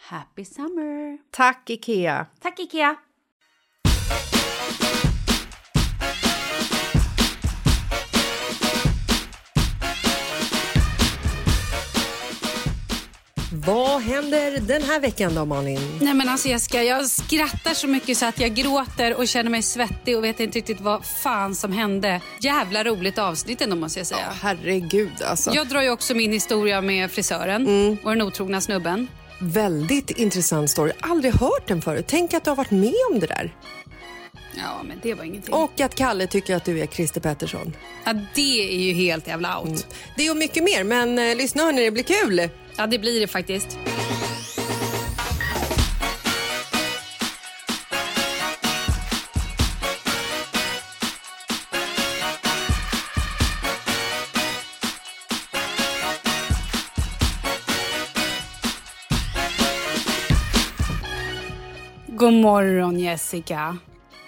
Happy summer! Tack, Ikea! Tack Ikea! Vad händer den här veckan då, Malin? Nej men alltså Jessica, jag skrattar så mycket så att jag gråter och känner mig svettig och vet inte riktigt vad fan som hände. Jävla roligt avsnitt ändå måste jag säga. Herregud alltså. Jag drar ju också min historia med frisören och den otrogna snubben. Väldigt intressant story. Aldrig hört den förut. Tänk att du har varit med om det där. Ja men det var ingenting. Och att Kalle tycker att du är Christer Pettersson. Ja det är ju helt jävla out. Det och mycket mer, men eh, lyssna hörni, det blir kul. Ja det blir det faktiskt. Morgon Jessica.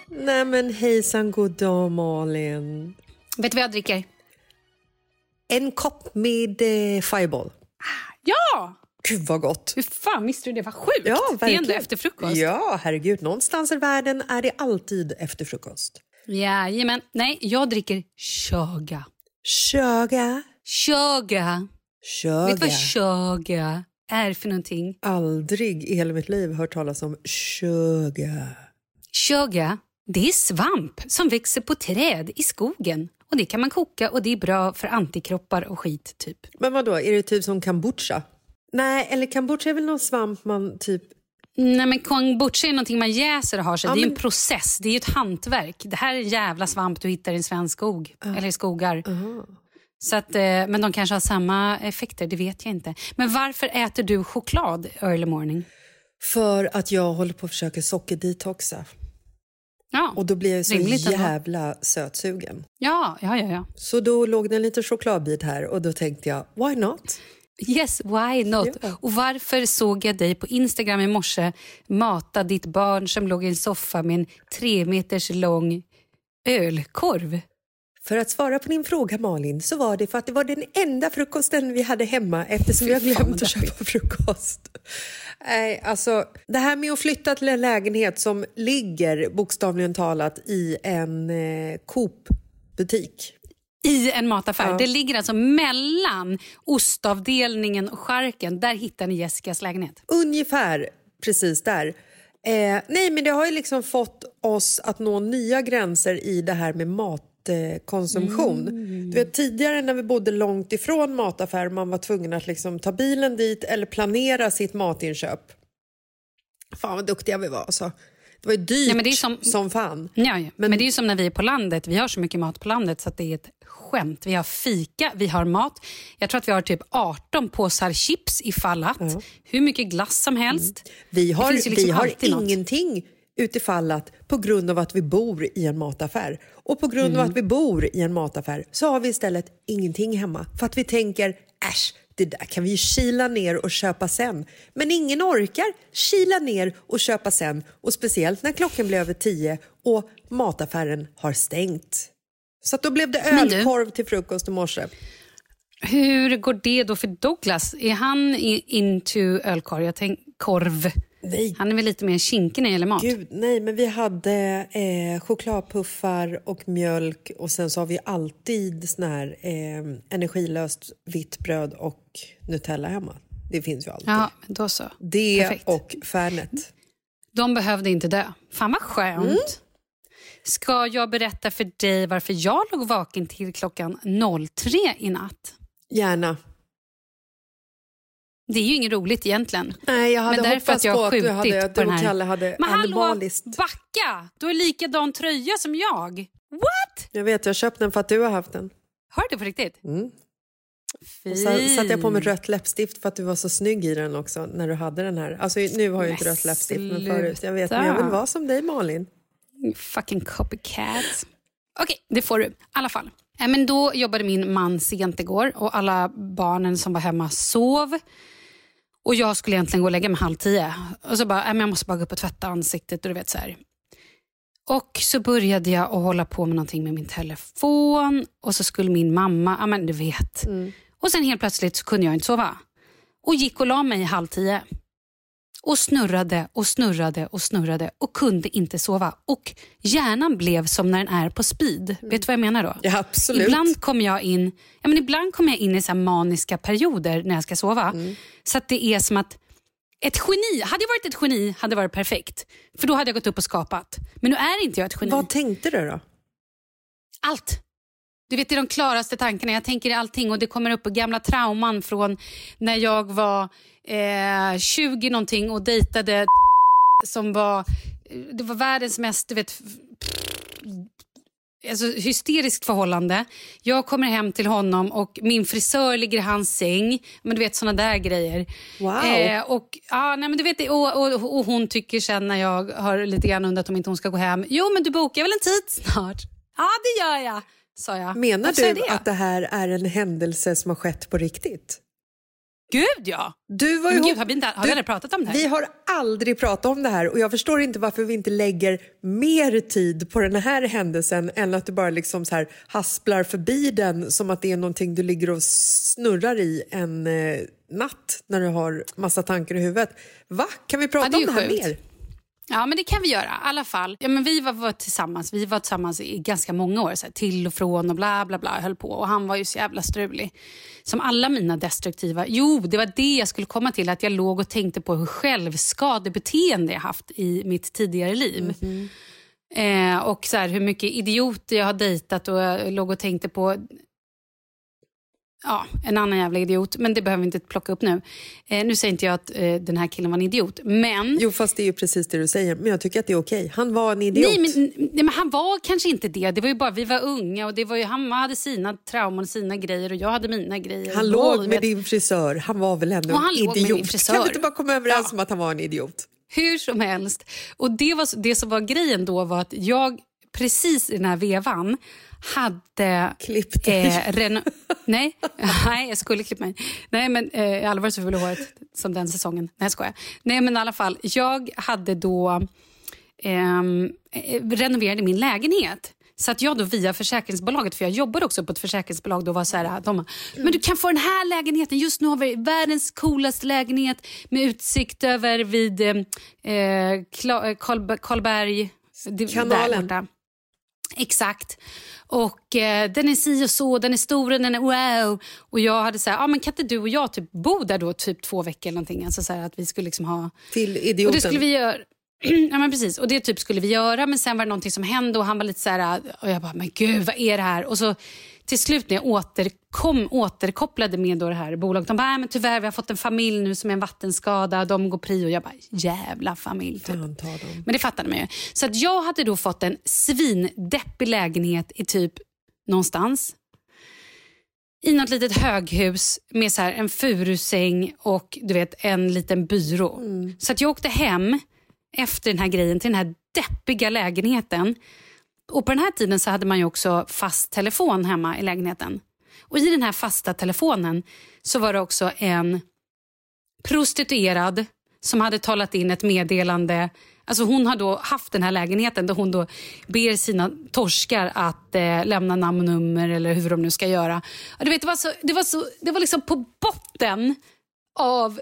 Nej men hejsan, god dag Malin. Vet du vad jag dricker? En kopp med eh, Fireball. Ja! Gud vad gott. Hur fan visste du det? var sjukt. Ja, det är ändå verkligen. efter frukost. Ja, herregud. Någonstans i världen är det alltid efter frukost. Jajamän. Nej, jag dricker chaga. Chaga. Chaga. Chaga. Vet du vad chaga är för någonting? Aldrig i hela mitt liv hört talas om chaga. Chaga, det är svamp som växer på träd i skogen. Och Det kan man koka och det är bra för antikroppar och skit. typ. Men vad då är det typ som kombucha? Nej, eller kombucha är väl någon svamp man typ... Nej, men kombucha är någonting man jäser och har sig. Ja, det är men- en process, det är ju ett hantverk. Det här är en jävla svamp du hittar i en svensk skog, eller i skogar. Så att, eh, men de kanske har samma effekter, det vet jag inte. Men varför äter du choklad early morning? För att jag håller på att försöka sockerdetoxa. Ja, Och då blir jag så Rimligt ändå. jävla sötsugen. ja, ja, ja. ja. Så då låg det en liten chokladbit här och då tänkte jag, why not? Yes, why not? Ja. Och varför såg jag dig på Instagram i morse mata ditt barn som låg i en soffa med en tre meters lång ölkorv? För att svara på din fråga Malin så var det för att det var den enda frukosten vi hade hemma eftersom fan, glömt att köpa frukost. Nej, alltså det här med att flytta till en lägenhet som ligger bokstavligen talat i en eh, Coop-butik. I en mataffär. Ja. Det ligger alltså mellan ostavdelningen och charken. Där hittar ni Jessicas lägenhet. Ungefär precis där. Eh, nej, men det har ju liksom fått oss att nå nya gränser i det här med matkonsumtion. Du vet, tidigare när vi bodde långt ifrån mataffär man var tvungen att liksom ta bilen dit eller planera sitt matinköp. Fan vad duktiga vi var alltså. Det var ju dyrt Ja, men det är som- som fan. Ja, ja. Men, det är som när vi är på landet. Vi har så mycket mat på landet så att det är ett skämt. Vi har fika, vi har mat. Jag tror att vi har typ 18 påsar chips ifall att. Hur mycket glass som helst. Vi har, liksom vi har alltid något. Utifall att på grund av att vi bor i en mataffär. Och på grund Mm. av att vi bor i en mataffär så har vi istället ingenting hemma. För att vi tänker, äsch, det där kan vi ju kila ner och köpa sen. Men ingen orkar kila ner och köpa sen. Och speciellt när klockan blir över tio och mataffären har stängt. Så då blev det ölkorv till frukost i morse. Hur går det då för Douglas? Är han i- into ölkorv? Jag tänk, korv. Nej. Han är väl lite mer kinkig när det gäller mat? Gud, nej, men vi hade eh, chokladpuffar och mjölk och sen så har vi alltid sån här eh, energilöst vitt bröd och Nutella hemma. Det finns ju alltid. Ja, då så. Det Perfekt. och Fernet. De behövde inte dö. Fan vad skönt. Mm. Ska jag berätta för dig varför jag låg vaken till klockan 03 i natt? Gärna. Det är ju inget roligt egentligen. Nej, jag hade Men därför att jag på har att du, hade, på du den och. Kalle hade Men hallå, animaliskt. backa! Du har likadan tröja som jag. What? Jag vet, jag har köpt den för att du har haft den. Har du på riktigt? Mm. Fy. Och så satte jag på mig rött läppstift för att du var så snygg i den också när du hade den här. Alltså nu har jag inte Men rött läppstift men förut. Jag vet, men jag vill vara som dig Malin. You fucking copycat. Okej, det får du. I alla fall. Eh, Men då jobbade min man sent igår och alla barnen som var hemma sov. Och Jag skulle egentligen gå och lägga mig halv tio. Och så bara, äh, men jag måste bara gå upp och tvätta ansiktet. Och du vet så här. Och så började jag att hålla på med någonting med min telefon. Och så skulle min mamma, ja men du vet. Och sen helt plötsligt så kunde jag inte sova. Och gick och la mig halv tio. Och snurrade och snurrade och snurrade och kunde inte sova. Och hjärnan blev som när den är på speed. Vet du vad jag menar då? Ja, absolut. Ibland kommer jag in ja, men ibland kommer jag in i så maniska perioder när jag ska sova. Mm. Så att det är som att ett geni, hade jag varit ett geni hade det varit perfekt. För då hade jag gått upp och skapat. Men nu är inte jag ett geni. Vad tänkte du då? Allt. Du vet, det är de klaraste tankarna. Jag tänker i allting och det kommer upp gamla trauman från när jag var eh, 20 någonting och dejtade som var, det var världens mest, du vet, alltså, hysteriskt förhållande. Jag kommer hem till honom och min frisör ligger i hans säng. Men du vet såna där grejer. Wow. Eh, och, ja, nej, men du vet, det, och, och, och hon tycker sen när jag har lite grann undrat om inte hon ska gå hem. Jo men du bokar väl en tid snart? Ja det gör jag, sa jag. Menar Varför du det? att det här är en händelse som har skett på riktigt? Gud ja! Du var ihop- gud, har vi inte- har vi du- aldrig pratat om det här? Vi har aldrig pratat om det här och jag förstår inte varför vi inte lägger mer tid på den här händelsen än att du bara liksom så här hasplar förbi den som att det är någonting du ligger och snurrar i en eh, natt när du har massa tankar i huvudet. Va? Kan vi prata Ja, om det här sjukt. mer? Ja, men det kan vi göra. I alla fall. Ja, men vi var, var tillsammans Vi var tillsammans i ganska många år. Så här, till och från och bla bla bla. Höll på. Och Han var ju så jävla strulig. Som alla mina destruktiva... Jo, det var det jag skulle komma till. Att Jag låg och tänkte på hur självskadebeteende jag haft i mitt tidigare liv. Eh, och så här, hur mycket idioter jag har dejtat och jag låg och tänkte på ja, en annan jävla idiot. Men det behöver vi inte plocka upp nu. Eh, nu säger inte jag att eh, den här killen var en idiot. Men... Jo, fast det är ju precis det du säger. Men jag tycker att det är okej. Han var en idiot. Nej men, nej, men han var kanske inte det. Det var ju bara vi var unga och det var ju, han hade sina trauman och sina grejer och jag hade mina grejer. Han låg vet- med din frisör. Han var väl ändå Och han en idiot? Kan vi inte bara komma överens om att han var en idiot? Hur som helst. Och det, var, det som var grejen då var att jag precis i den här vevan hade... Klippt dig. Eh, reno- nej, nej, jag skulle klippa mig. Nej, men eh, i allvar så fyller håret som den säsongen. Nej, jag skojar. Nej, men i alla fall. Jag hade då ehm, eh, renoverade min lägenhet. Så att jag då via försäkringsbolaget, för jag jobbade också på ett försäkringsbolag, då var så här, de bara, men du kan få den här lägenheten, just nu har vi världens coolaste lägenhet med utsikt över vid eh, eh, eh, Karlberg, Kanalen. där borta. Exakt. Och eh, den är si och så, den är stor, den är wow. Och jag hade så här, ah, men kan inte du och jag typ bo där då typ två veckor eller någonting? Alltså så här, att vi skulle liksom ha... Till Och idioten. det skulle vi göra. Ja, men precis. Och det typ skulle vi göra, men sen var det någonting som hände och han var lite så här... Och jag bara, men gud, vad är det här? Och så till slut när jag återkom, återkopplade med då det här bolaget, de bara, "Nej, men tyvärr, vi har fått en familj nu som är en vattenskada, de går prio. Jag bara, jävla familj. Typ. Fan. Men det fattade man ju. Så att jag hade då fått en svindeppig lägenhet i typ någonstans i något litet höghus med så här en furusäng och du vet en liten byrå. Så att jag åkte hem efter den här grejen till den här deppiga lägenheten. Och på den här tiden så hade man ju också fast telefon hemma i lägenheten. Och i den här fasta telefonen så var det också en prostituerad som hade talat in ett meddelande. Alltså hon har då haft den här lägenheten där hon då ber sina torskar att eh, lämna namn och nummer eller hur de nu ska göra. Och du vet, det, var så, det, var så, det var liksom på botten av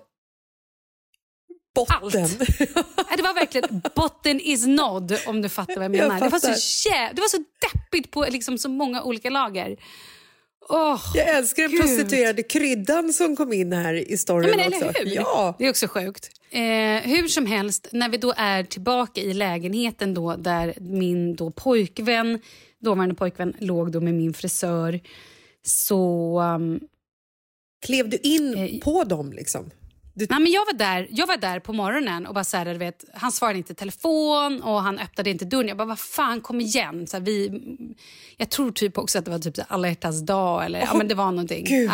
Botten. Nej, det var verkligen botten is nådd om du fattar vad jag Jag menar. det, var så jä- det var så deppigt på liksom så många olika lager. Åh, Jag älskar den Gud. prostituerade kryddan som kom in här i storyn Ja, men eller också. hur? Ja. Det är också sjukt. Eh, hur som helst, när vi då är tillbaka i lägenheten då, där min då pojkvän, dåvarande pojkvän låg då med min frisör så... Um, Klev du in Eh, på dem liksom? Du, nej, men jag, var där, jag var där på morgonen och bara så här, vet, han svarade inte telefon och han öppnade inte dörren. Jag bara, vad fan, kom igen. Så här, vi, jag tror typ också att det var typ alla hjärtans dag eller ja, men det var någonting. Gud.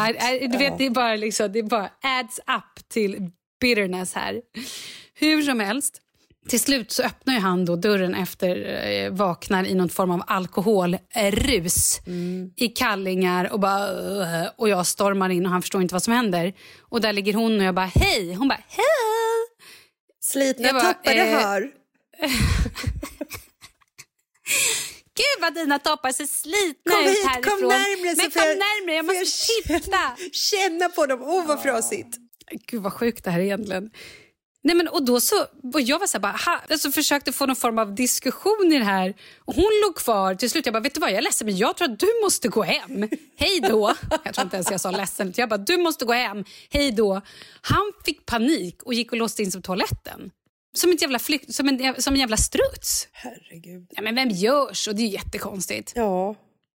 Du vet, det är bara liksom, det är bara adds up till bitterness här. Hur som helst. Till slut så öppnar ju han då dörren efter eh, vaknar i någon form av alkoholrus i kallingar och bara "Ugh", och jag stormar in och han förstår inte vad som händer. Och där ligger hon och jag bara hej. Hon bara hej. slitna jag bara, tappade eh, hör. Gud vad dina toppar ser slitna Kom ut hit, härifrån. kom närmre. Men kom jag- närmre, jag måste titta. Känna på dem. Åh, vad frasigt. Gud vad sjukt det här är egentligen. Nej, men, och då så, och jag var så här, bara, ha, alltså, försökte få någon form av diskussion i det här. Och hon låg kvar. Till slut jag bara, vet du vad, jag är ledsen men jag tror att du måste gå hem. Hej då. Jag tror inte ens jag sa ledsen. Jag bara, du måste gå hem. Hej då. Han fick panik och gick och låste in sig på toaletten. Som, ett jävla flykt, som, en, som en jävla struts. Herregud. Ja, men vem gör så? Det är jättekonstigt. Ja,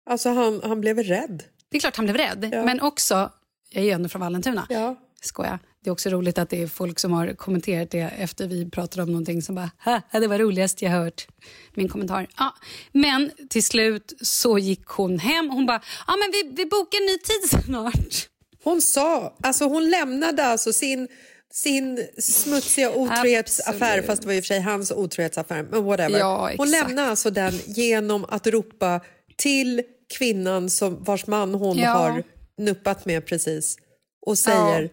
alltså han, han blev rädd. Det är klart han blev rädd. Ja. Men också, jag är ju ändå från Vallentuna. Ja. Skoja. Det är också roligt att det är folk som har kommenterat det efter vi pratade om någonting som bara det var roligast jag hört. Min kommentar. Ja. Men till slut så gick hon hem hon bara ja, men vi, vi bokar en ny tid snart. Hon sa, alltså hon lämnade alltså sin, sin smutsiga otrohetsaffär, Absolut. fast det var i och för sig hans otrohetsaffär, men whatever. Ja, hon lämnade alltså den genom att ropa till kvinnan som, vars man hon Ja. har nuppat med precis och säger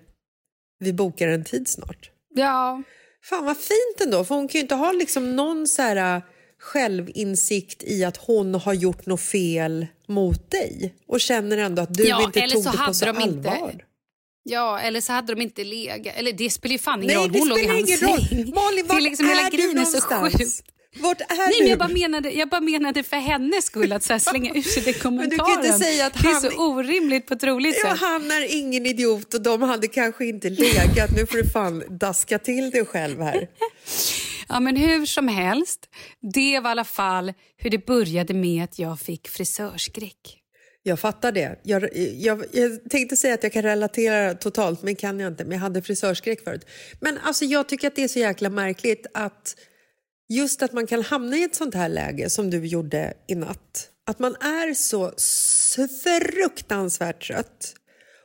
vi bokar en tid snart. Ja. Fan vad fint ändå, för hon kan ju inte ha liksom någon så här äh, självinsikt i att hon har gjort något fel mot dig och känner ändå att du Ja, inte tog det på så de inte- allvar. ja, eller så hade de inte legat. Eller det spelar ju fan ingen Nej, roll. det Hon låg i hans säng. Malin, Det är liksom hela är du grejen är så någonstans? sjukt. Vart är Nej, du? men jag, bara menade, jag bara menade för hennes skull att så här slänga ur sig den Men kommentaren. du kan inte säga att det är han- så orimligt på ett roligt Ja, sätt. han är ingen idiot och de hade kanske inte legat. Nu får du fan daska till dig själv här. Ja, men hur som helst, det var i alla fall hur det började med att jag fick frisörskräck. Jag fattar det. Jag, jag, jag tänkte säga att jag kan relatera totalt, men kan jag inte. Men jag hade frisörskräck förut. Men alltså, jag tycker att det är så jäkla märkligt att just att man kan hamna i ett sånt här läge som du gjorde i natt. Att man är så fruktansvärt trött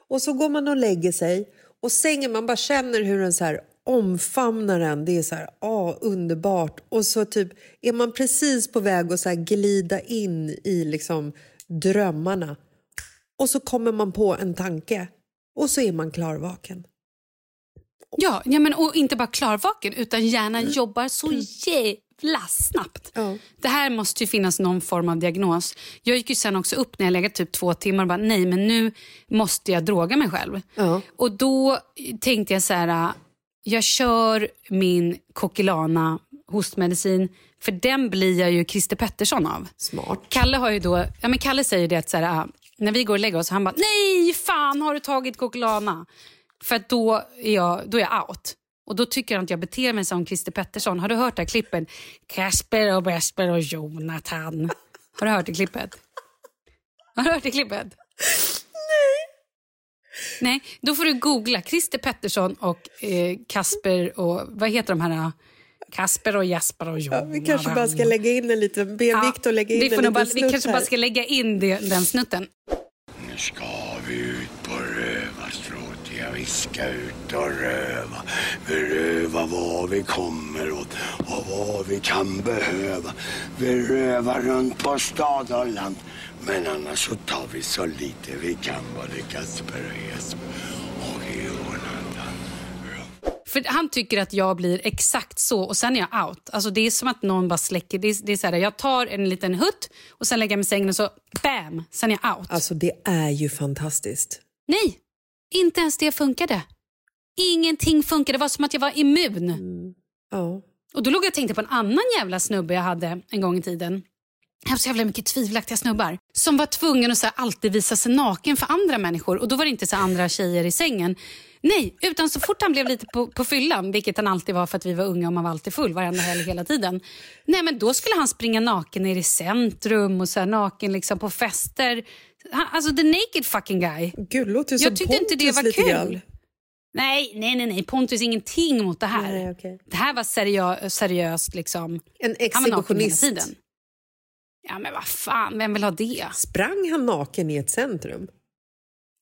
och så går man och lägger sig och sängen, man bara känner hur den så här omfamnar en. Det är så här, ah, underbart. Och så typ är man precis på väg att så här glida in i liksom drömmarna. Och så kommer man på en tanke och så är man klarvaken. Ja, ja men, och inte bara klarvaken utan hjärnan jobbar så jävla snabbt. Ja. Det här måste ju finnas någon form av diagnos. Jag gick ju sen också upp när jag legat typ två timmar och bara nej men nu måste jag droga mig själv. Och då tänkte jag så här, jag kör min Kokilana hostmedicin för den blir jag ju Christer Pettersson av. Smart. Kalle har ju då, ja men Kalle säger det att så här, ah, när vi går och lägger oss, han bara nej fan har du tagit Kokilana? För att då är, jag, då är jag out. Och då tycker han att jag beter mig som Christer Pettersson. Har du hört det här klippet? Kasper och Besper och Jonathan. Har du hört det klippet? Har du hört det klippet? Nej, då får du googla Christer Pettersson och eh, Kasper och vad heter de här? Kasper och Jasper och Ja, Jonathan. vi kanske bara ska lägga in en liten... Be Ja, Viktor lägga in vi en får liten bara, snutt Vi kanske här. bara ska lägga in det, den snutten. Nu ska rövarstråt, ja vi ska ut och röva. Beröva vad vi kommer åt och vad vi kan behöva. Vi rövar runt på stad och land. Men annars så tar vi så lite vi kan, både Kasper och Jesper och Jonathan. För Han tycker att jag blir exakt så och sen är jag out. Alltså Det är som att någon bara släcker. Det är, det är så här, jag tar en liten hutt och sen lägger jag mig i sängen och så bam, sen är jag out. Alltså det är ju fantastiskt. Nej, inte ens det funkade. Ingenting funkade. Det var som att jag var immun. Ja. Och Då låg jag och tänkte på en annan jävla snubbe jag hade en gång i tiden. Jag har så jävla mycket tvivelaktiga snubbar som var tvungen att så här, alltid visa sig naken för andra människor. Och Då var det inte så här, andra tjejer i sängen. Nej, utan så fort han blev lite på, på fyllan, vilket han alltid var för att vi var unga och man var alltid full varenda helg hela tiden. Nej, men då skulle han springa naken ner i centrum och så här, naken liksom på fester. Han, alltså the naked fucking guy. Gud, låter Jag tyckte inte det Pontus var kul. grann. Nej, nej, nej, nej. Pontus ingenting mot det här. Nej, okej. Det här var seriö seriöst. Liksom. En Han var naken exhibitionist. Ja, men vad fan, vem vill ha det? Sprang han naken i ett centrum?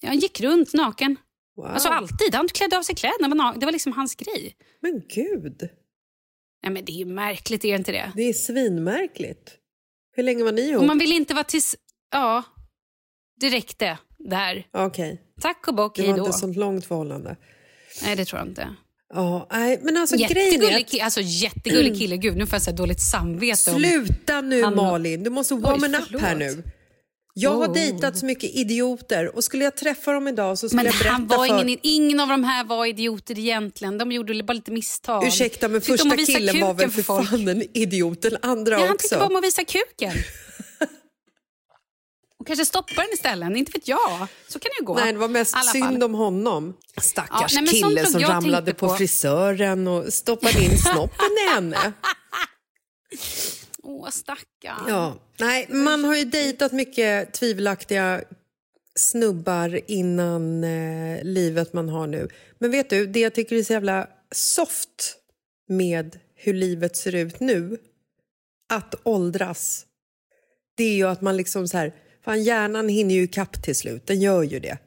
Jag gick runt naken. Wow. Alltså alltid. Han klädde av sig kläderna. Det var liksom hans grej. Men gud, Nej, men det är ju märkligt, är det inte det? det är svinmärkligt. Hur länge var ni ihop? Och man vill inte vara tills... Ja, det räckte där. Okej, Tack och bock, det hej var inte ett sånt långt förhållande. Nej, det tror jag inte. Ja, nej, men alltså grejen Jättegullig, att, ki- alltså, jättegullig kille. Gud, nu får jag så här dåligt samvete. om- Sluta nu Han- Malin, du måste Oj, up här nu. Jag har Oh. dejtat så mycket idioter och skulle jag träffa dem idag så skulle Men jag berätta han var för... ingen, ingen av de här var idioter egentligen. De gjorde bara lite misstag. Ursäkta men Tyckte om första att killen var väl för folk. fan en idiot, den andra Ja, han också. tyckte bara om att visa kuken. Och kanske stoppa den istället, inte vet jag. Så kan det ju gå. Nej, det var mest alla synd fall. om honom. Stackars Ja, nej, kille som ramlade på, på. frisören och stoppade in snoppen i henne. Åh, stackarn. Ja. Nej, man har ju dejtat mycket tvivelaktiga snubbar innan eh, livet man har nu. Men vet du, det jag tycker är så jävla soft med hur livet ser ut nu, att åldras, det är ju att man liksom så här, fan hjärnan hinner ju ikapp till slut, den gör ju det.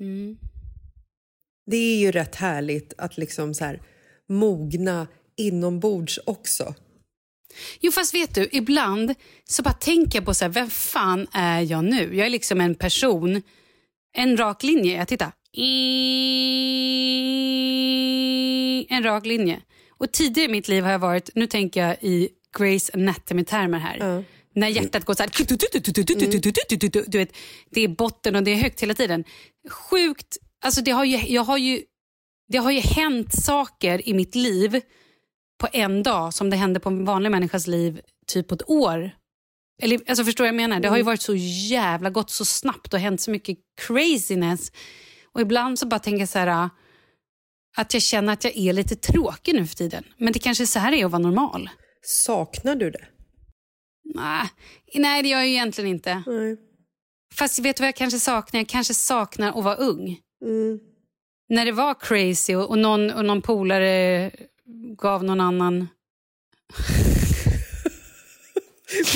Mm. Det är ju rätt härligt att liksom så här mogna inombords också. Jo, fast vet du, ibland så bara tänker jag på så här, vem fan är jag nu? Jag är liksom en person, en rak linje. Jag tittar. En rak linje. Och tidigare i mitt liv har jag varit, nu tänker jag i Grace Anatomy-termer här. När hjärtat går så här... Du vet, det är botten och det är högt hela tiden. Sjukt. Alltså det har ju, jag har ju, det har ju hänt saker i mitt liv på en dag som det hände på en vanlig människas liv typ på ett år. Eller, alltså förstår du vad jag menar? Det har ju varit så jävla gått så snabbt och hänt så mycket craziness. Och ibland så bara tänker jag så här äh, att jag känner att jag är lite tråkig nu för tiden. Men det kanske är så här det är att vara normal. Saknar du det? Nej, nej det gör jag ju egentligen inte. Nej. Fast vet du vad jag kanske saknar? Jag kanske saknar att vara ung. Mm. När det var crazy och, och, någon, och någon polare gav någon annan...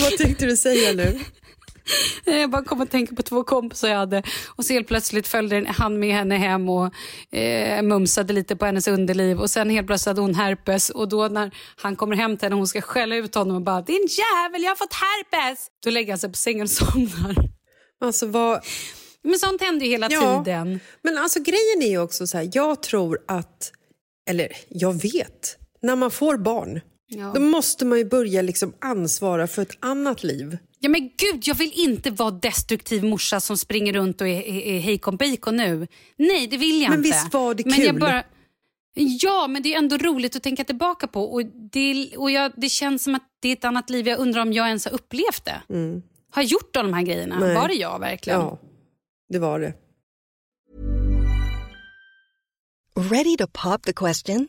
Vad tänkte du säga nu? Jag bara kom att tänka på två kompisar jag hade. Och så helt plötsligt följde han med henne hem och eh, mumsade lite på hennes underliv. Och sen helt plötsligt hade hon herpes. Och då när han kommer hem till henne och hon ska skälla ut honom och bara “din jävel, jag har fått herpes”. Då lägger han sig på sängen och somnar. Alltså vad... Men sånt händer ju hela Ja. tiden. Men alltså grejen är ju också så här, jag tror att, eller jag vet, när man får barn Ja. då måste man ju börja liksom ansvara för ett annat liv. Ja men gud, jag vill inte vara destruktiv morsa som springer runt och är, är, är hejkon bacon nu. Nej, det vill jag Men inte. visst var det Men jag kul? bara, ja, men det är ändå roligt att tänka tillbaka på. Och, det, och jag, det känns som att det är ett annat liv. Jag undrar om jag ens har upplevt det. Har jag gjort de här grejerna? Nej. Var det jag verkligen? Ja, det var det. Ready to pop the question?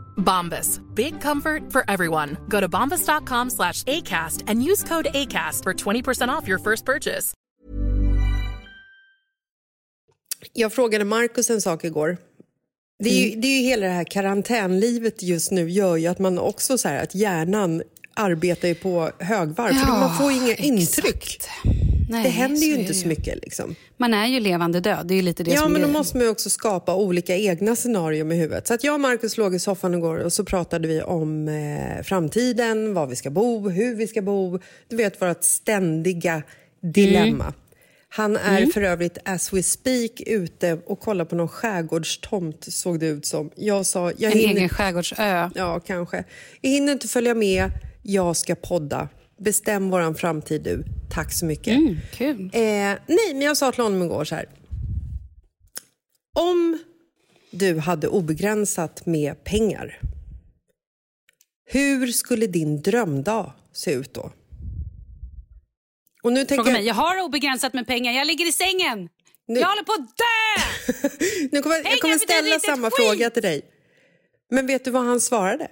Bombas. Big comfort for everyone. Go to bombas.com slash ACAST and use code ACAST for 20% off your first purchase. Jag frågade Markus en sak igår. Det är, ju, det är ju hela det här karantänlivet just nu gör ju att man också så här att hjärnan arbetar ju på högvarv för Ja, man får ju inga exakt. intryck. Nej, det händer ju inte så mycket liksom. Man är ju levande död, det är lite det Ja, som är men då måste man också skapa olika egna scenarier med huvudet. Så att jag och Markus låg i soffan igår och så pratade vi om eh, framtiden, var vi ska bo, hur vi ska bo. Du vet, vårt ständiga dilemma. Han är för övrigt, as we speak, ute och kollar på någon skärgårdstomt, såg det ut som. Jag sa, jag En hinner, egen skärgårdsö. Ja, kanske. Jag hinner inte följa med, jag ska podda. Bestäm våran framtid du. Tack så mycket. Mm, kul. Eh, nej, men jag sa till honom igår så här. Om du hade obegränsat med pengar, hur skulle din drömdag se ut då? Och nu tänker Fråga jag, mig, jag har obegränsat med pengar, jag ligger i sängen. Jag håller på att dö! nu kommer, jag kommer ställa samma skit! fråga till dig. Men vet du vad han svarade?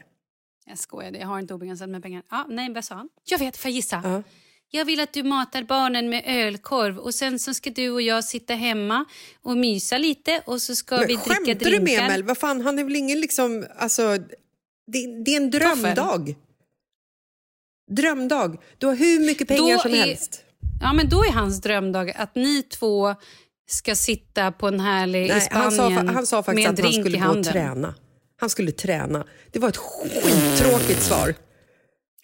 Jag skojar, jag har inte obegränsat med pengar. Ja, nej, vad sa han? Jag vet, får jag gissa? Jag vill att du matar barnen med ölkorv och sen så ska du och jag sitta hemma och mysa lite och så ska Men vi dricka skämtar drinkar. du med mig? Vad fan, han är väl ingen liksom... Alltså, det, det är en drömdag. Drömdag. Du har hur mycket pengar Då som är- helst. Ja, men då är hans drömdag att ni två ska sitta på en härlig i Nej, han, Spanien sa, fa- han sa faktiskt med en att han drink skulle i gå och träna. Han skulle träna. Det var ett skittråkigt svar.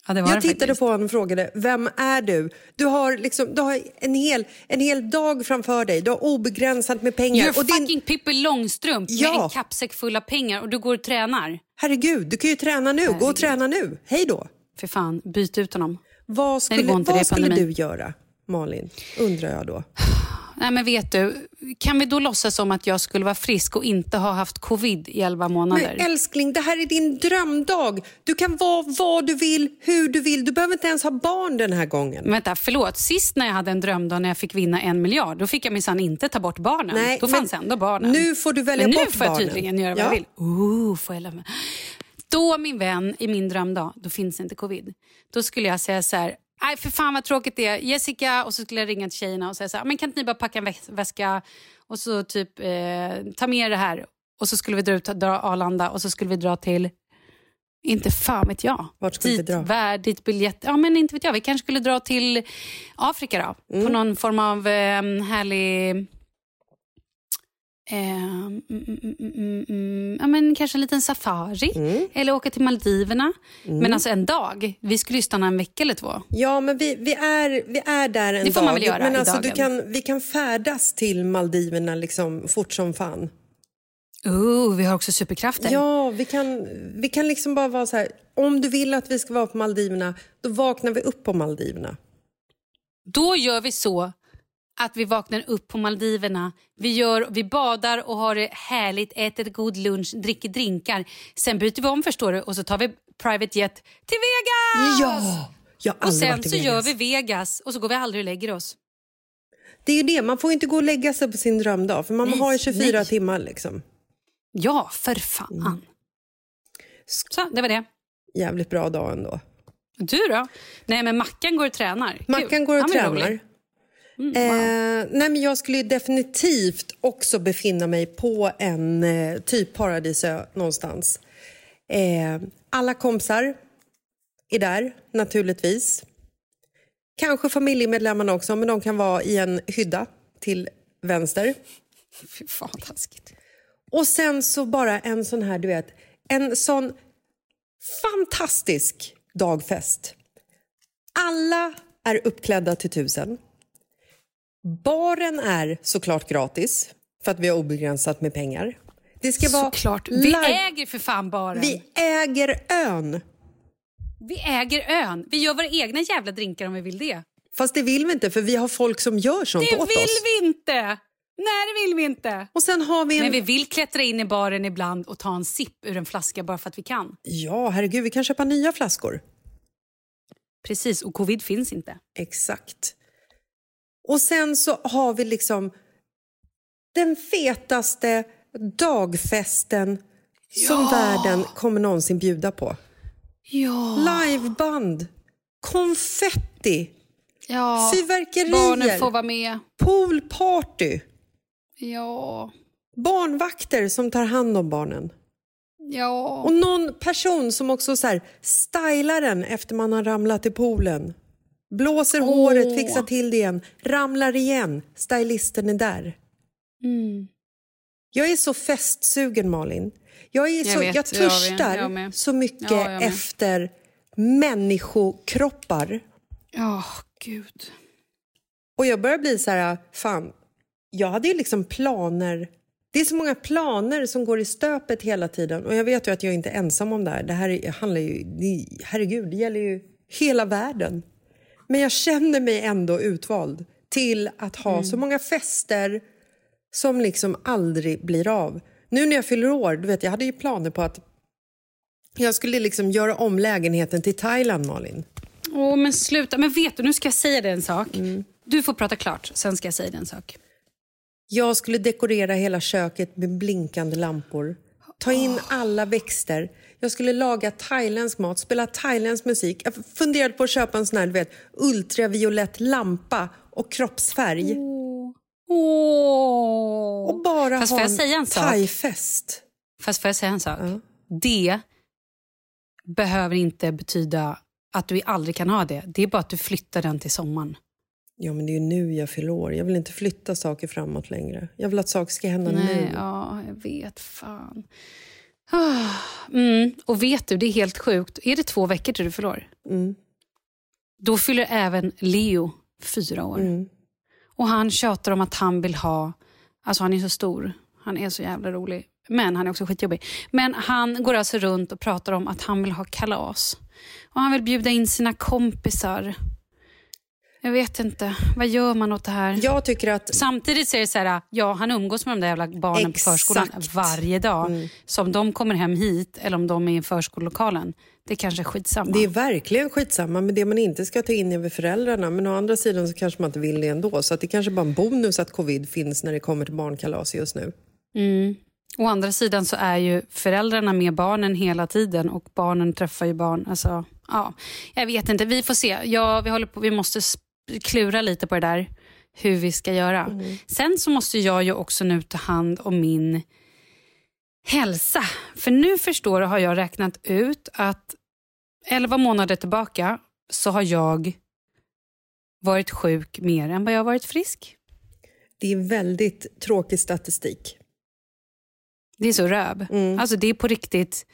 Ja, det var jag det tittade faktiskt. på honom och frågade, vem är du? Du har, liksom, du har en, hel, en hel dag framför dig. Du har obegränsat med pengar. You're och din, fucking Pippi Långstrump med Ja. en kappsäck full av pengar och du går och tränar. herregud, du kan ju träna nu. Gå och träna nu. Hej då. För fan, byt ut honom. Vad Nej, skulle, är vad skulle du göra, Malin? Undrar jag då. Nej, men vet du, kan vi då låtsas som att jag skulle vara frisk och inte ha haft covid i 11 månader? Men älskling, det här är din drömdag. Du kan vara vad du vill, hur du vill. Du behöver inte ens ha barn den här gången. Men Vänta, förlåt. Sist när jag hade en drömdag när jag fick vinna en miljard, då fick jag minsann inte ta bort barnen. Nej, då fanns ändå barnen. Nu får du välja Men nu bort får jag barnen. tydligen göra vad Ja. jag vill. Ooh, får jag lämna. Då min vän, i min drömdag, då finns inte covid. Då skulle jag säga så här, nej för fan vad tråkigt det är. Jessica, och så skulle jag ringa till tjejerna och säga så här, men kan inte ni bara packa en väs- väska och så typ eh, ta med er det här. Och så skulle vi dra ut dra Arlanda och så skulle vi dra till, inte fan vet jag. Vart skulle vi dit, dra? Värd, dit biljett, ja men inte vet jag. Vi kanske skulle dra till Afrika då. Mm. På någon form av eh, härlig mm, mm, mm, mm, mm, ja, men kanske en liten safari Mm. eller åka till Maldiverna. Men alltså en dag. Vi skulle ju stanna en vecka eller två. Ja, men vi, vi, är, vi är där en Det får dag. man väl göra men alltså, kan, vi kan färdas till Maldiverna liksom fort som fan. Oh, vi har också superkrafter. Ja, vi kan, vi kan liksom bara vara så här. Om du vill att vi ska vara på Maldiverna, då vaknar vi upp på Maldiverna. Då gör vi så att vi vaknar upp på Maldiverna. Vi, gör, vi badar och har det härligt, äter god lunch, dricker drinkar. Sen byter vi om förstår du och så tar vi private jet till Vegas! Ja! Jag har Och sen så Vegas. gör vi Vegas och så går vi aldrig och lägger oss. Det är ju det, man får inte gå och lägga sig på sin drömdag för man Nej, har ju 24 nej. timmar. Liksom. Ja, för fan. Mm. Så, det var det. Jävligt bra dag ändå. Du då? Nej, men Mackan går och tränar. Kul. Mackan går och Han tränar. Mm, Eh, nej men jag skulle definitivt också befinna mig på en eh, typ paradisö någonstans. Eh, alla kompisar är där, naturligtvis. Kanske familjemedlemmarna också, men de kan vara i en hydda till vänster. Fy fan, taskigt. Och sen så bara en sån här, du vet, en sån fantastisk dagfest. Alla är uppklädda till tusen. Baren är såklart gratis, för att vi har obegränsat med pengar. Det ska vara Såklart. Vi äger för fan baren. vi äger ön. Vi äger ön. Vi gör våra egna jävla drinkar om vi vill det. Fast det vill vi inte, för vi har folk som gör sånt Det åt vill oss. vi inte! Nej, det vill vi inte. Och sen har vi en... Men vi vill klättra in i baren ibland och ta en sipp ur en flaska bara för att vi kan. Ja, herregud, vi kan köpa nya flaskor. Precis, och covid finns inte. Exakt. Och sen så har vi liksom den fetaste dagfesten som världen kommer någonsin bjuda på. Ja. Liveband, konfetti, ja. fyrverkerier, Barnen får vara med. poolparty, Ja. barnvakter som tar hand om barnen. Ja. Och någon person som också så här, stylar den efter man har ramlat i poolen. Blåser Åh. håret, fixar till det igen, ramlar igen. Stylisten är där. Mm. Jag är så festsugen, Malin. Jag, är Jag så, vet, jag jag törstar jag med. så mycket Ja, jag efter människokroppar. Ja, gud. Och jag börjar bli så här, fan, jag hade ju liksom planer. Det är så många planer som går i stöpet hela tiden. Och jag vet ju att jag inte är ensam om det här. Det här är- handlar ju, det, herregud, det gäller ju hela världen. Men jag känner mig ändå utvald till att ha så många fester som liksom aldrig blir av. Nu när jag fyller år, du vet, jag hade ju planer på att jag skulle liksom göra om lägenheten till Thailand, Malin. Åh, men sluta. Men vet du, nu ska jag säga dig en sak. Du får prata klart, sen ska jag säga dig en sak. Jag skulle dekorera hela köket med blinkande lampor. Ta in alla växter. Jag skulle laga thailändsk mat, spela thailändsk musik. Jag funderade på att köpa en sån här, vet, ultraviolett lampa och kroppsfärg. Åh. Och bara Fast ha en en thaifest. Fast får jag säga en sak? Det behöver inte betyda att du aldrig kan ha det. Det är bara att du flyttar den till sommaren. Ja, men det är ju nu jag fyller år. Jag vill inte flytta saker framåt längre. Jag vill att saker ska hända Nej, nu. ja, jag vet. Fan. Mm. Och vet du, det är helt sjukt. Är det två veckor till du fyller år? Mm. Då fyller även Leo fyra år. Mm. Och han tjatar om att han vill ha... Alltså han är så stor. Han är så jävla rolig. Men han är också skitjobbig. Men han går alltså runt och pratar om att han vill ha kalas. Och han vill bjuda in sina kompisar. Jag vet inte. Vad gör man åt det här? Jag tycker att... Samtidigt så är det så här, ja han umgås med de där jävla barnen Exakt. på förskolan varje dag. Mm. Så om de kommer hem hit eller om de är i förskolelokalen, det kanske är skitsamma. Det är verkligen skitsamma, men det man inte ska ta in väl föräldrarna. Men å andra sidan så kanske man inte vill det ändå. Så att det kanske bara är en bonus att covid finns när det kommer till barnkalas just nu. Mm. Å andra sidan så är ju föräldrarna med barnen hela tiden och barnen träffar ju barn. Alltså, ja, jag vet inte, vi får se. Ja, vi, håller på, vi måste klura lite på det där, hur vi ska göra. Mm. Sen så måste jag ju också nu ta hand om min hälsa. För nu förstår har jag räknat ut att 11 månader tillbaka så har jag varit sjuk mer än vad jag har varit frisk. Det är väldigt tråkig statistik. Det är så röv. Mm. Alltså det är på riktigt.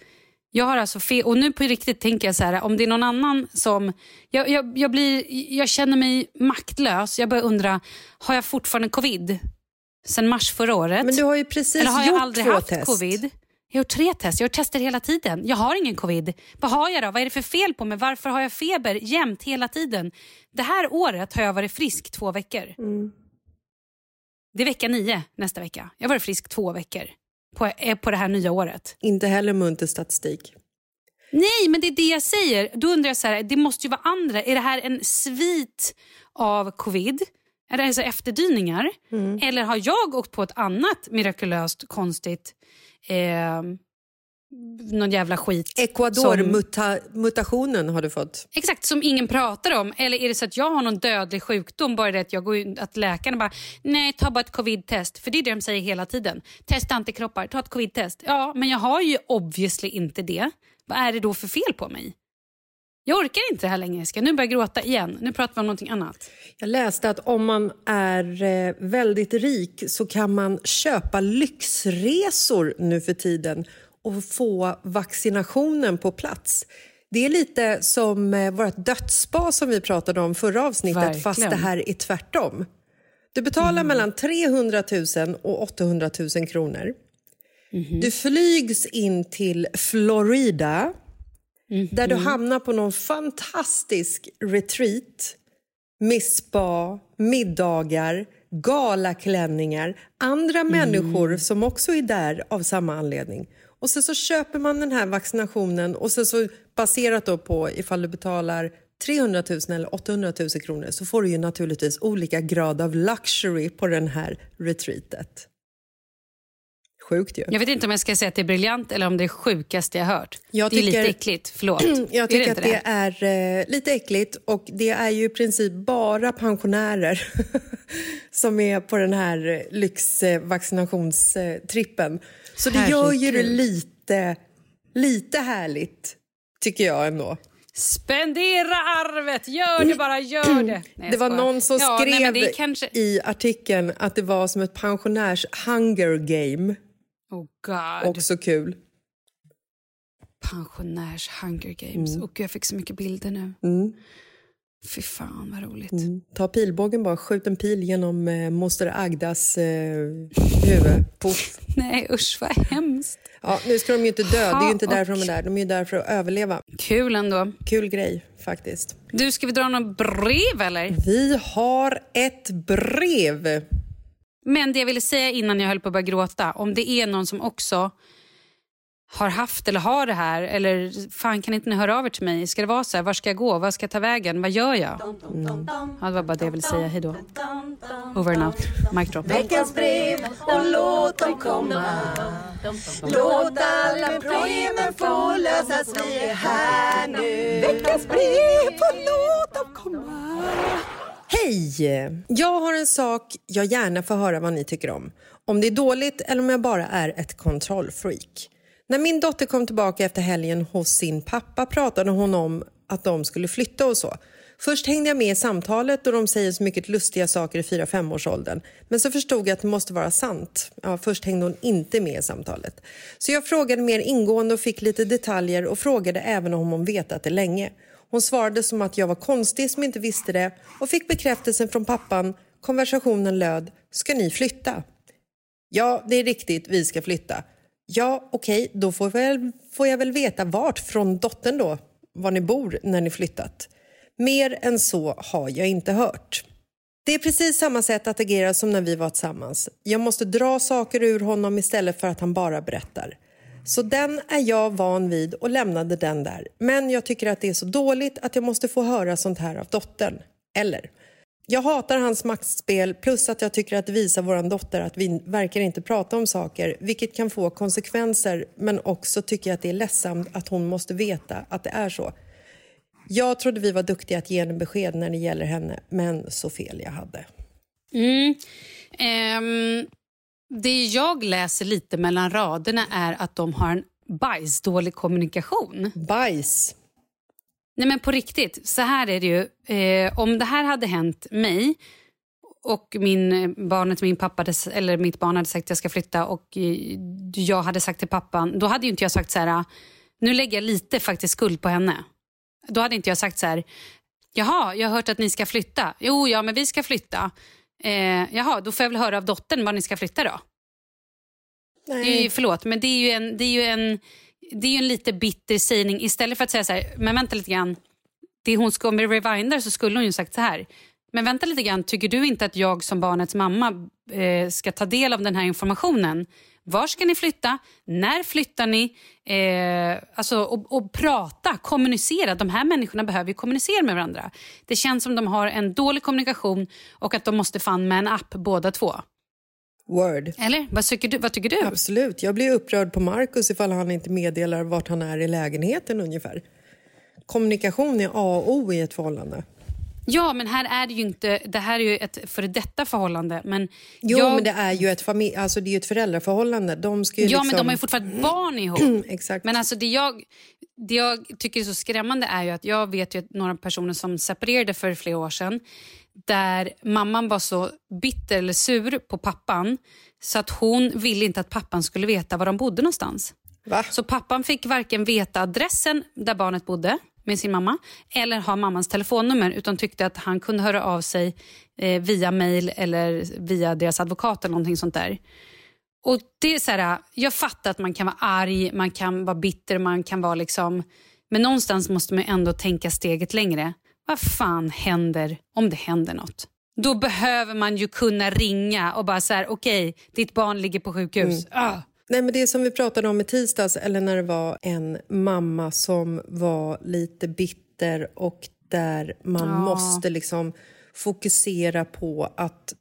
Jag har alltså fel, och nu på riktigt tänker jag så här, om det är någon annan som... Jag, jag, jag, blir, jag känner mig maktlös. Jag börjar undra, har jag fortfarande covid? Sen mars förra året? Men du har ju precis Eller har jag gjort aldrig två haft test. covid? Jag har gjort tre test. Jag har tester hela tiden. Jag har ingen covid. Vad har jag då? Vad är det för fel på mig? Varför har jag feber jämt hela tiden? Det här året har jag varit frisk två veckor. Mm. Det är vecka nio nästa vecka. Jag har varit frisk två veckor på, eh, på det här nya året. Inte heller munter statistik. Nej, men det är det jag säger. Då undrar jag så här, det måste ju vara andra. Är det här en svit av covid? Är det alltså efterdyningar? Mm. Eller har jag åkt på ett annat mirakulöst konstigt eh, någon jävla skit. Ecuador-mutationen har du fått. Exakt, som ingen pratar om. Eller är det så att jag har någon dödlig sjukdom, bara det att, jag går in, att läkarna bara nej, ta bara ett covid-test. För det är det de säger hela tiden. Testa antikroppar, ta ett covid-test. Ja, men jag har ju obviously inte det. Vad är det då för fel på mig? Jag orkar inte det här längre, ska nu börja gråta igen. Nu pratar vi om någonting annat. Jag läste att om man är eh, väldigt rik så kan man köpa lyxresor nu för tiden och få vaccinationen på plats. Det är lite som eh, vårt dödsspa som vi pratade om förra avsnittet Verkligen. fast det här är tvärtom. Du betalar mellan 300 000 och 800 000 kronor. Du flygs in till Florida där du hamnar på någon fantastisk retreat med spa, middagar, galaklänningar, andra människor som också är där av samma anledning. Och sen så köper man den här vaccinationen och sen så baserat då på ifall du betalar 300 000 eller 800 000 kronor så får du ju naturligtvis olika grad av luxury på den här retreatet. Sjukt ju. Jag vet inte om jag ska säga att det är briljant eller om det är sjukaste jag hört. Jag det är tycker- lite äckligt, förlåt. Jag Är tycker inte att det är eh, lite äckligt och det är ju i princip bara pensionärer som är på den här lyxvaccinationstrippen. Så det gör ju det Herregud. lite, lite härligt, tycker jag ändå. Spendera arvet! Gör det bara, gör det! Nej, det var någon som ja, skrev nej, det är kanske... i artikeln att det var som ett pensionärs hunger game. Oh God. Också kul. Pensionärs hunger games. Och jag fick så mycket bilder nu. Mm. Fy fan vad roligt. Mm. Ta pilbågen bara, skjut en pil genom eh, moster Agdas eh, huvud. Puff. Nej usch vad hemskt. Ja, nu ska de ju inte dö, det är ju Ha, inte därför och- de är där. De är ju där för att överleva. Kul ändå. Kul grej faktiskt. Du, ska vi dra någon brev eller? Vi har ett brev. Men det jag ville säga innan jag höll på att börja gråta, om det är någon som också har haft eller har det här, eller fan kan inte ni höra av er till mig? Ska det vara så här, var ska jag gå? Var ska jag ta vägen? Vad gör jag? Ja, det var bara det jag ville säga. Hej då. Over and out. Mic drop. Veckans brev och låt dem komma Låt alla problemen få lösas, vi är här nu Veckans brev och låt dem komma Hej! Jag har en sak jag gärna får höra vad ni tycker om. Om det är dåligt eller om jag bara är ett kontrollfreak. När min dotter kom tillbaka efter helgen hos sin pappa pratade hon om att de skulle flytta och så. Först hängde jag med i samtalet och de säger så mycket lustiga saker i 4-5 års åldern. Men så förstod jag att det måste vara sant. Ja, först hängde hon inte med i samtalet. Så jag frågade mer ingående och fick lite detaljer och frågade även om hon vetat det länge. Hon svarade som att jag var konstig som inte visste det och fick bekräftelsen från pappan. Konversationen löd, ska ni flytta? Ja, det är riktigt, vi ska flytta. Ja, okej, då får, väl, får jag väl veta vart från dottern då, var ni bor när ni flyttat. Mer än så har jag inte hört. Det är precis samma sätt att agera som när vi var tillsammans. Jag måste dra saker ur honom istället för att han bara berättar. Så den är jag van vid och lämnade den där. Men jag tycker att det är så dåligt att jag måste få höra sånt här av dottern. Eller? Jag hatar hans maktspel plus att jag tycker att det visar vår dotter att vi verkar inte prata om saker vilket kan få konsekvenser men också tycker jag att det är ledsamt att hon måste veta att det är så. Jag trodde vi var duktiga att ge henne besked när det gäller henne men så fel jag hade. Mm. Um det jag läser lite mellan raderna är att de har en bajsdålig kommunikation. Bajs? Nej men på riktigt, så här är det ju. Eh, om det här hade hänt mig och min, barnet, min pappa hade, eller mitt barn hade sagt att jag ska flytta och eh, jag hade sagt till pappan, då hade ju inte jag sagt så här, nu lägger jag lite faktiskt skuld på henne. Då hade inte jag sagt så här, jaha, jag har hört att ni ska flytta. Jo, ja, men vi ska flytta. Eh, jaha, då får jag väl höra av dottern var ni ska flytta då. Nej. Det är ju, förlåt, men det är ju en, det är ju en, det är en lite bitter sägning. Istället för att säga så här, men vänta lite grann. Det hon ska, med Revinder så skulle hon ju sagt så här. Men vänta lite grann, tycker du inte att jag som barnets mamma eh, ska ta del av den här informationen? Var ska ni flytta? När flyttar ni? Eh, alltså, och, och, prata, kommunicera. De här människorna behöver ju kommunicera med varandra. Det känns som de har en dålig kommunikation och att de måste fan med en app båda två. Word. Eller? Vad tycker du? Vad tycker du? Absolut. Jag blir upprörd på Markus ifall han inte meddelar vart han är i lägenheten ungefär. Kommunikation är A och O i ett förhållande. Ja, men här är det ju inte... Det här är ju ett före detta förhållande. Men jo, jag... men det är ju ett, familj, alltså det är ett föräldraförhållande. De ska ju ja, liksom... men de har ju fortfarande barn ihop. Exakt. Men alltså det jag, det jag tycker är så skrämmande är ju att jag vet ju några personer som separerade för flera år sedan där mamman var så bitter eller sur på pappan så att hon ville inte att pappan skulle veta var de bodde någonstans. Va? Så pappan fick varken veta adressen där barnet bodde med sin mamma eller ha mammans telefonnummer utan tyckte att han kunde höra av sig eh, via mail eller via deras advokat eller någonting sånt där. Och det är så här, Jag fattar att man kan vara arg, man kan vara bitter, man kan vara liksom... Men någonstans måste man ändå tänka steget längre. Vad fan händer om det händer något? Då behöver man ju kunna ringa och bara så här, okej, okay, ditt barn ligger på sjukhus. Mm. Ah. Nej, men det som vi pratade om i tisdags, eller när det var en mamma som var lite bitter och där man Ja. måste liksom fokusera på att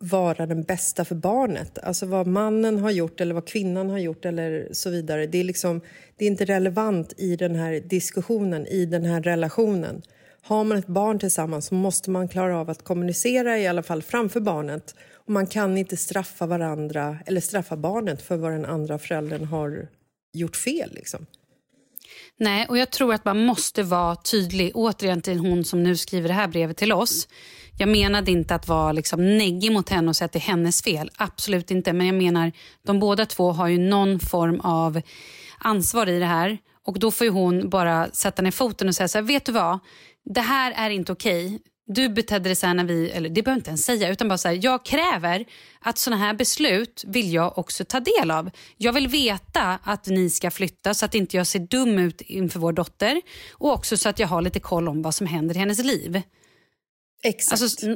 vara den bästa för barnet. Alltså vad mannen har gjort eller vad kvinnan har gjort eller så vidare. Det är, liksom, det är inte relevant i den här diskussionen, i den här relationen. Har man ett barn tillsammans så måste man klara av att kommunicera i alla fall framför barnet. Man kan inte straffa varandra eller straffa barnet för vad den andra föräldern har gjort fel. Liksom. Nej, och jag tror att man måste vara tydlig. Återigen till hon som nu skriver det här brevet till oss. Jag menade inte att vara liksom neggig mot henne och säga att det är hennes fel. Absolut inte. Men jag menar, de båda två har ju någon form av ansvar i det här. Och då får ju hon bara sätta ner foten och säga så här, vet du vad? Det här är inte okej. Du betedde dig så här när vi, eller det behöver inte ens säga, utan bara så här, jag kräver att såna här beslut vill jag också ta del av. Jag vill veta att ni ska flytta så att inte jag ser dum ut inför vår dotter och också så att jag har lite koll om vad som händer i hennes liv. Exakt. Alltså,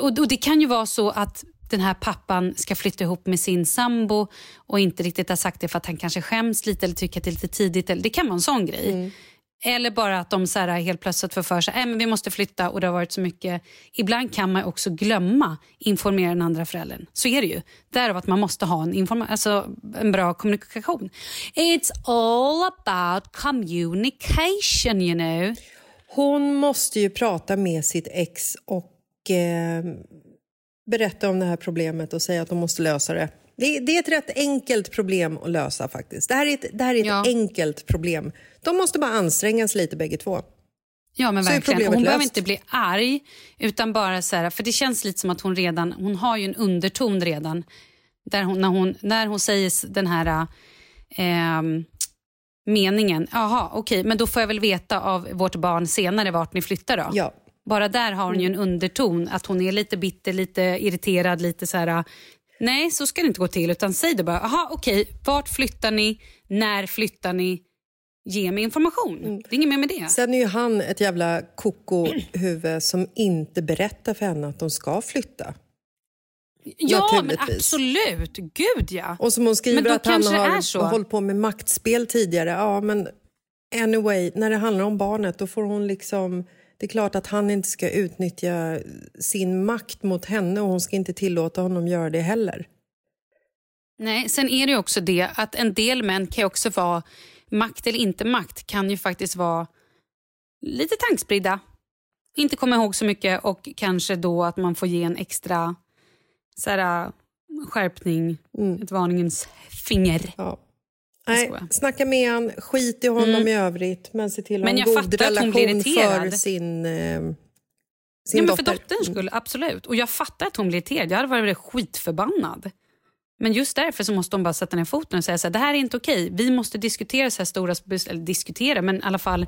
och, och det kan ju vara så att den här pappan ska flytta ihop med sin sambo och inte riktigt har sagt det för att han kanske skäms lite eller tycker att det är lite tidigt. Eller, det kan vara en sån grej. Eller bara att de så här helt plötsligt får för sig äh, att vi måste flytta och det har varit så mycket. Ibland kan man också glömma informera den andra föräldern. Så är det ju. Därav att man måste ha en, informa- alltså, en bra kommunikation. It's all about communication you know. Hon måste ju prata med sitt ex och eh, berätta om det här problemet och säga att de måste lösa det. Det, det är ett rätt enkelt problem att lösa faktiskt. Det här är ett, det här är ett enkelt problem. De måste bara anstränga sig lite bägge två. Ja men Så verkligen. Hon behöver löst. inte bli arg utan bara så här, för det känns lite som att hon redan, hon har ju en underton redan. Där hon, när, hon, när hon säger den här ehm, meningen, jaha okej men då får jag väl veta av vårt barn senare vart ni flyttar då. Ja. Bara där har hon ju en underton, att hon är lite bitter, lite irriterad, lite så här. Nej, så ska det inte gå till. Utan säg det bara. Aha, okej, vart flyttar ni? När flyttar ni? Ge mig information. Det är inget mer med det. Sen är ju han ett jävla koko-huvud som inte berättar för henne att de ska flytta. Ja, men absolut. Gud, ja. Och som hon skriver att han har hållit på med maktspel tidigare. Ja, men anyway, när det handlar om barnet då får hon liksom... Det är klart att han inte ska utnyttja sin makt mot henne och hon ska inte tillåta honom göra det heller. Nej, sen är det också det att en del män kan också vara, makt eller inte makt, kan ju faktiskt vara lite tankspridda. Inte komma ihåg så mycket och kanske då att man får ge en extra så här, skärpning, ett varningens finger. Ja. Nej, snacka med han, skit i honom Mm. i övrigt men se till att ha en god relation för sin, eh, sin ja, men dotter. För dotterns skull, absolut. Och jag fattar att hon blir irriterad. Jag hade varit skitförbannad. Men just därför så måste hon bara sätta ner foten och säga så här, det här är inte okej. Vi måste diskutera så här stora beslut, diskutera, men i alla fall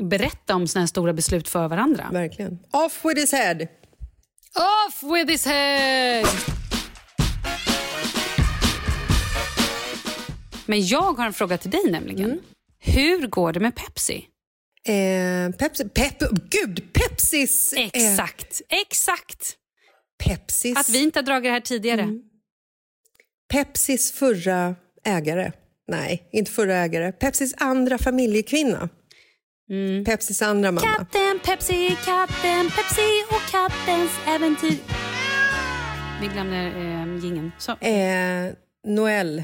berätta om såna här stora beslut för varandra. Verkligen. Off with his head! Off with his head! Men jag har en fråga till dig nämligen. Mm. Hur går det med Pepsi? Eh, Pepsi, pep, gud, Pepsis... eh, Exakt, exakt. Pepsis... Att vi inte har dragit det här tidigare. Mm. Pepsis förra ägare. Nej, inte förra ägare. Pepsis andra familjekvinna. Mm. Pepsis andra mamma. Katten Pepsi, katten Pepsi och kattens äventyr. Vi glömde eh, gingen. Så. Eh, Noel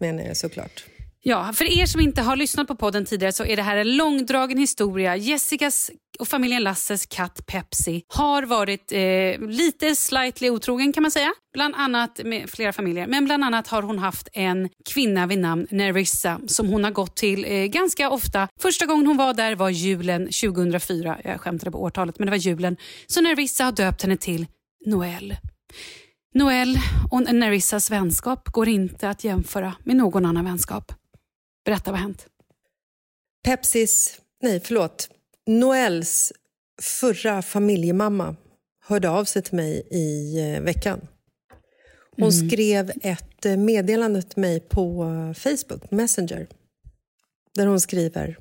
menar jag eh, såklart. Ja, för er som inte har lyssnat på podden tidigare så är det här en långdragen historia. Jessicas och familjen Lasses katt Pepsi har varit eh, lite slightly otrogen kan man säga. Bland annat med flera familjer. Men bland annat har hon haft en kvinna vid namn Nerissa som hon har gått till eh, ganska ofta. Första gången hon var där var julen 2004. Jag skämtade på årtalet men det var julen. Så Nerissa har döpt henne till Noelle. Noel och Nerissas vänskap går inte att jämföra med någon annan vänskap. Berätta vad har hänt. Pepsis, nej förlåt, Noels förra familjemamma hörde av sig till mig i eh, veckan. Hon Mm. skrev ett eh, meddelande till mig på eh, Facebook, Messenger. Där hon skriver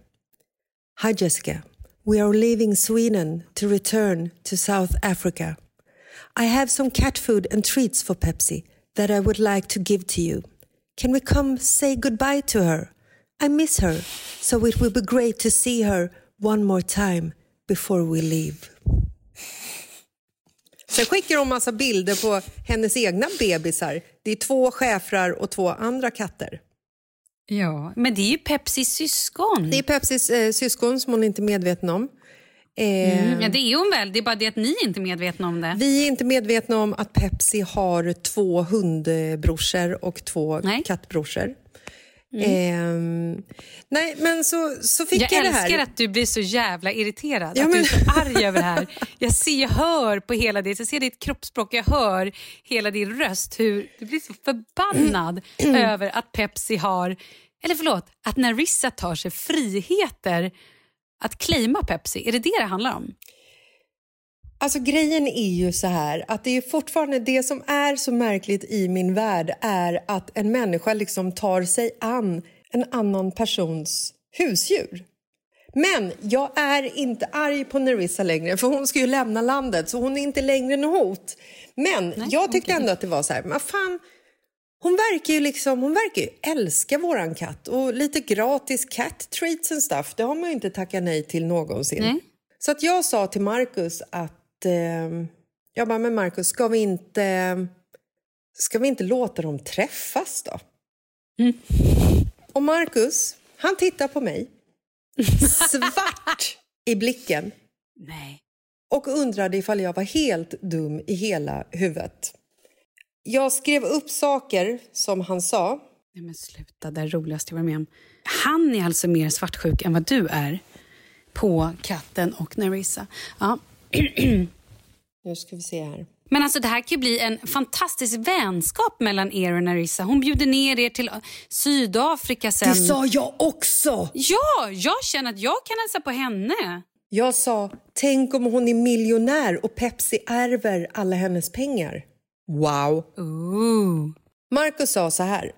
Hi Jessica, we are leaving Sweden to return to South Africa. I have some cat food and treats for Pepsi that I would like to give to you. Can we come say goodbye to her? I miss her, so it will be great to see her one more time before we leave. Sen skickar hon massa bilder på hennes egna bebisar. Det är två schäfrar och två andra katter. Ja, men det är ju Pepsis syskon. Det är Pepsis eh, syskon som hon inte är medveten om. Eh, Mm, ja, det är hon väl. Det är bara det att ni inte är medvetna om det. Vi är inte medvetna om att Pepsi har två hundbrorsor och två kattbrorsor. Ehm, nej, men så, så fick jag, jag det här. älskar att du blir så jävla irriterad. Ja, att du är men- så arg över det här. Jag ser, jag hör på hela ditt, jag ser ditt kroppsspråk, jag hör hela din röst hur du blir så förbannad över att Pepsi har, eller förlåt, att Narissa tar sig friheter att claima Pepsi. Är det det det handlar om? Alltså grejen är ju så här att det är fortfarande det som är så märkligt i min värld är att en människa liksom tar sig an en annan persons husdjur. Men jag är inte arg på Nerissa längre för hon ska ju lämna landet så hon är inte längre något hot. Men jag tyckte ändå att det var så här, men fan hon verkar ju liksom, hon verkar ju älska våran katt och lite gratis cat treats and stuff, det har man ju inte tackat nej till någonsin. Nej. Så att jag sa till Marcus att, eh, jag bara, men Marcus, ska vi inte, ska vi inte låta dem träffas då? Och Marcus, han tittar på mig, svart i blicken Nej. och undrade ifall jag var helt dum i hela huvudet. Jag skrev upp saker som han sa. Nej men sluta, det är roligast jag varit med om. Han är alltså mer svartsjuk än vad du är på katten och Nerissa. Ja. Nu ska vi se här. Men alltså det här kan ju bli en fantastisk vänskap mellan er och Nerissa. Hon bjuder ner er till Sydafrika sen. Det sa jag också! Ja, jag känner att jag kan hälsa på henne. Jag sa, tänk om hon är miljonär och Pepsi ärver alla hennes pengar. Wow! Ooh. Marcus sa så här.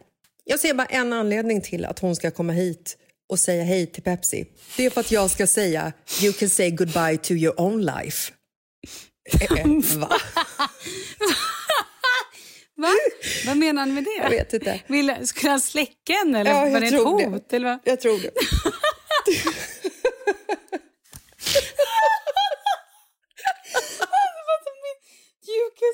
Jag ser bara en anledning till att hon ska komma hit och säga hej till Pepsi. Det är för att jag ska säga you can say goodbye to your own life. Eh, eh, Va? Va? Vad menar han med det? Jag vet inte. Vill, skulle han släcka henne eller Ja, var jag det ett tror hot? Eller vad? Jag tror det.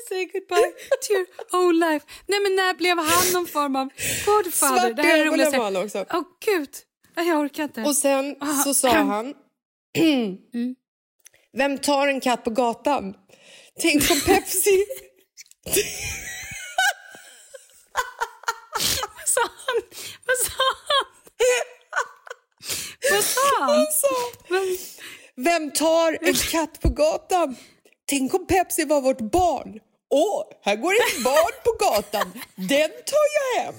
say goodbye to your own life. Nej men när blev han någon form av godfather? Svart det här är roligaste. var han också. Åh gud, Nej, jag orkar inte. Och sen Ah. så sa han... Vem tar en katt på gatan? Tänk om Pepsi... Vad sa han? Vad sa han? Vad sa han? Han sa, Vem tar en katt på gatan? Tänk om Pepsi var vårt barn. Åh, här går ett barn på gatan. Den tar jag hem.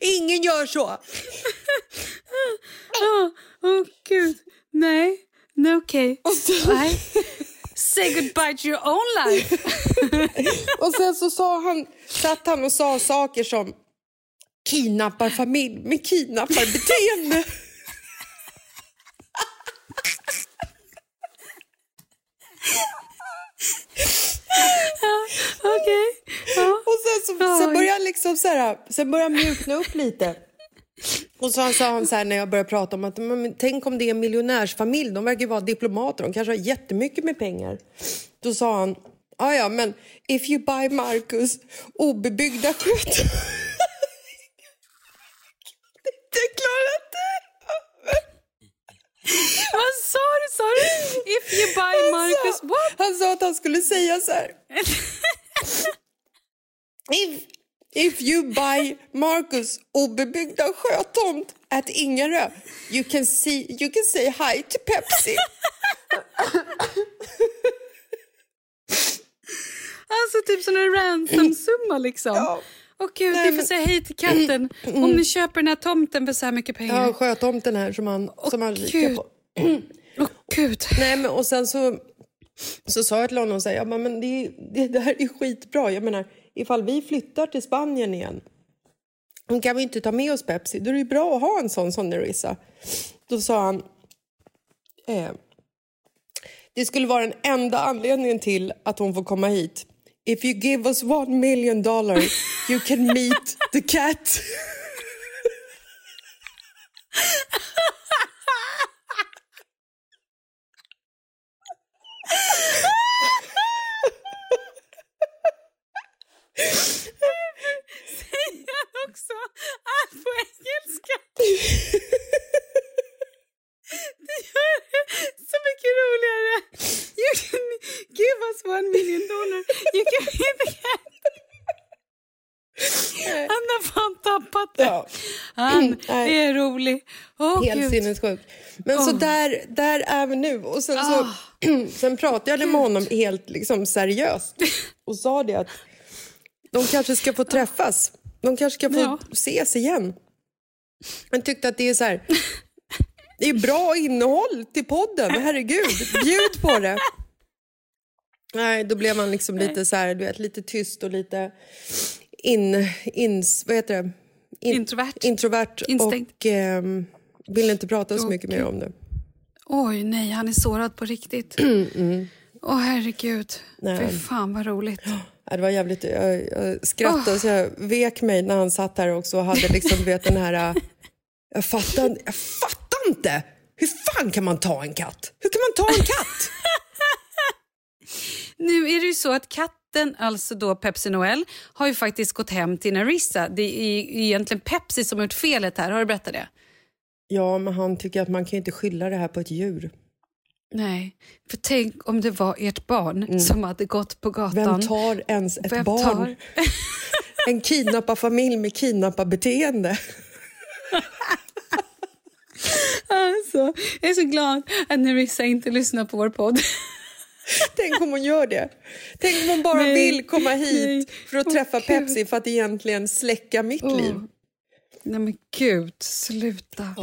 Ingen gör så. Åh oh, gud. Nej, nej okej. Nej. Say goodbye to your own life. Och sen så sa han, satt han och sa saker som kidnappar familj med kidnapparbeteende. Okej. Och sen, så, sen började han liksom så här, sen började mjukna upp lite. Och så sa han så här när jag började prata om att men, tänk om det är en miljonärsfamilj, de verkar ju vara diplomater, de kanske har jättemycket med pengar. Då sa han, ja ja men if you buy Marcus obebyggda sköt... det klarar jag inte. Sa? Sa du? If you buy Marcus what? Han sa att han skulle säga så här. If, if you buy Marcus obebyggda sjötomt at Ingarö you can, see, you can say hi to Pepsi. Alltså typ som en ransom-summa liksom. Ja. Åh gud, Nej, ni får säga hej till katten om ni köper den här tomten för så här mycket pengar. Ja, sjötomten här som han, som han Gud. kikar på. Gud. Nej, men och sen så, så sa jag till honom så här, jag bara, men det, det, det här är skitbra. Jag menar, ifall vi flyttar till Spanien igen då kan vi inte ta med oss Pepsi. Då är det bra att ha en sån som Nerissa. Då sa han, eh, det skulle vara den enda anledningen till att hon får komma hit. If you give us one million dollar you can meet the cat. Säger han också allt på engelska? Det gör det så mycket roligare. You can give us one million dollar. You can be the cat. Han har fan tappat det. Ja. Han Nej. är rolig. Åh, Helt Gud. sinnessjukt. Men så Åh. där, där är vi nu. Och sen, så, sen pratade jag med honom helt liksom, seriöst och sa det att de kanske ska få träffas. De kanske ska få Ja. ses igen. Han tyckte att det är så här... Det är bra innehåll till podden, herregud. Bjud på det. Nej, då blev man liksom lite så här, du vet, lite tyst och lite in, in, vad heter det? In, Introvert. Introvert Instängd. och ehm, vill inte prata så mycket mer om det. Oj, nej, han är sårad på riktigt. Åh, herregud. Nej. Fy fan vad roligt. Det var jävligt, jag, jag skrattade så jag vek mig när han satt här också och hade liksom, du vet den här... äh, Jag fattar, jag fattar inte! Hur fan kan man ta en katt? Hur kan man ta en katt? Nu är det ju så att katten, alltså då Pepsi Noel, har ju faktiskt gått hem till Narissa. Det är egentligen Pepsi som har gjort felet här. Har du berättat det? Ja, men han tycker att man kan inte skylla det här på ett djur. Nej, för tänk om det var ert barn som hade gått på gatan. Mm. Vem tar ens ett Vem barn? tar? En kidnapparfamilj med kidnapparbeteende. Alltså, jag är så glad att Narissa inte lyssnar på vår podd. Tänk om hon gör det. Tänk om hon bara Nej, vill komma hit nej. för att träffa Gud. Pepsi för att egentligen släcka mitt Åh. liv. Nej men gud, sluta.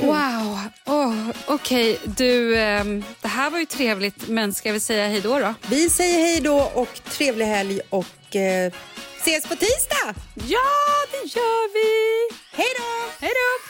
Wow, oh, okej. Du, ehm, det här var ju trevligt, men ska vi säga hej då då? Vi säger hej då och trevlig helg och eh, ses på tisdag! Ja, det gör vi! Hej då! Hej då!